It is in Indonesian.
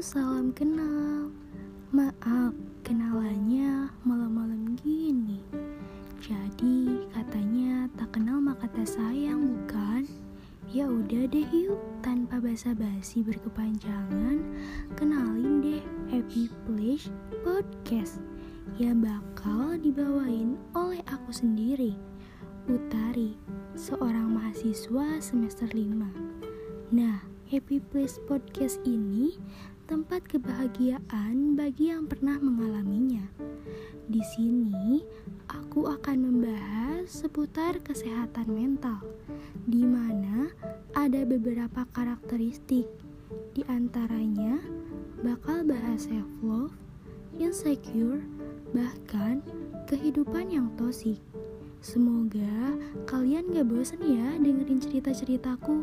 Salam kenal. Maaf, kenalannya malam-malam gini. Jadi katanya tak kenal maka tak sayang bukan? Ya udah deh yuk, tanpa basa-basi berkepanjangan Kenalin deh Happy Place Podcast Yang bakal dibawain oleh aku sendiri Utari, seorang mahasiswa semester 5 Nah, Happy Place Podcast ini tempat kebahagiaan bagi yang pernah mengalaminya. Di sini, aku akan membahas seputar kesehatan mental, di mana ada beberapa karakteristik. Di antaranya, bakal bahas self-love, insecure, bahkan kehidupan yang tosik. Semoga kalian gak bosan ya dengerin cerita-ceritaku.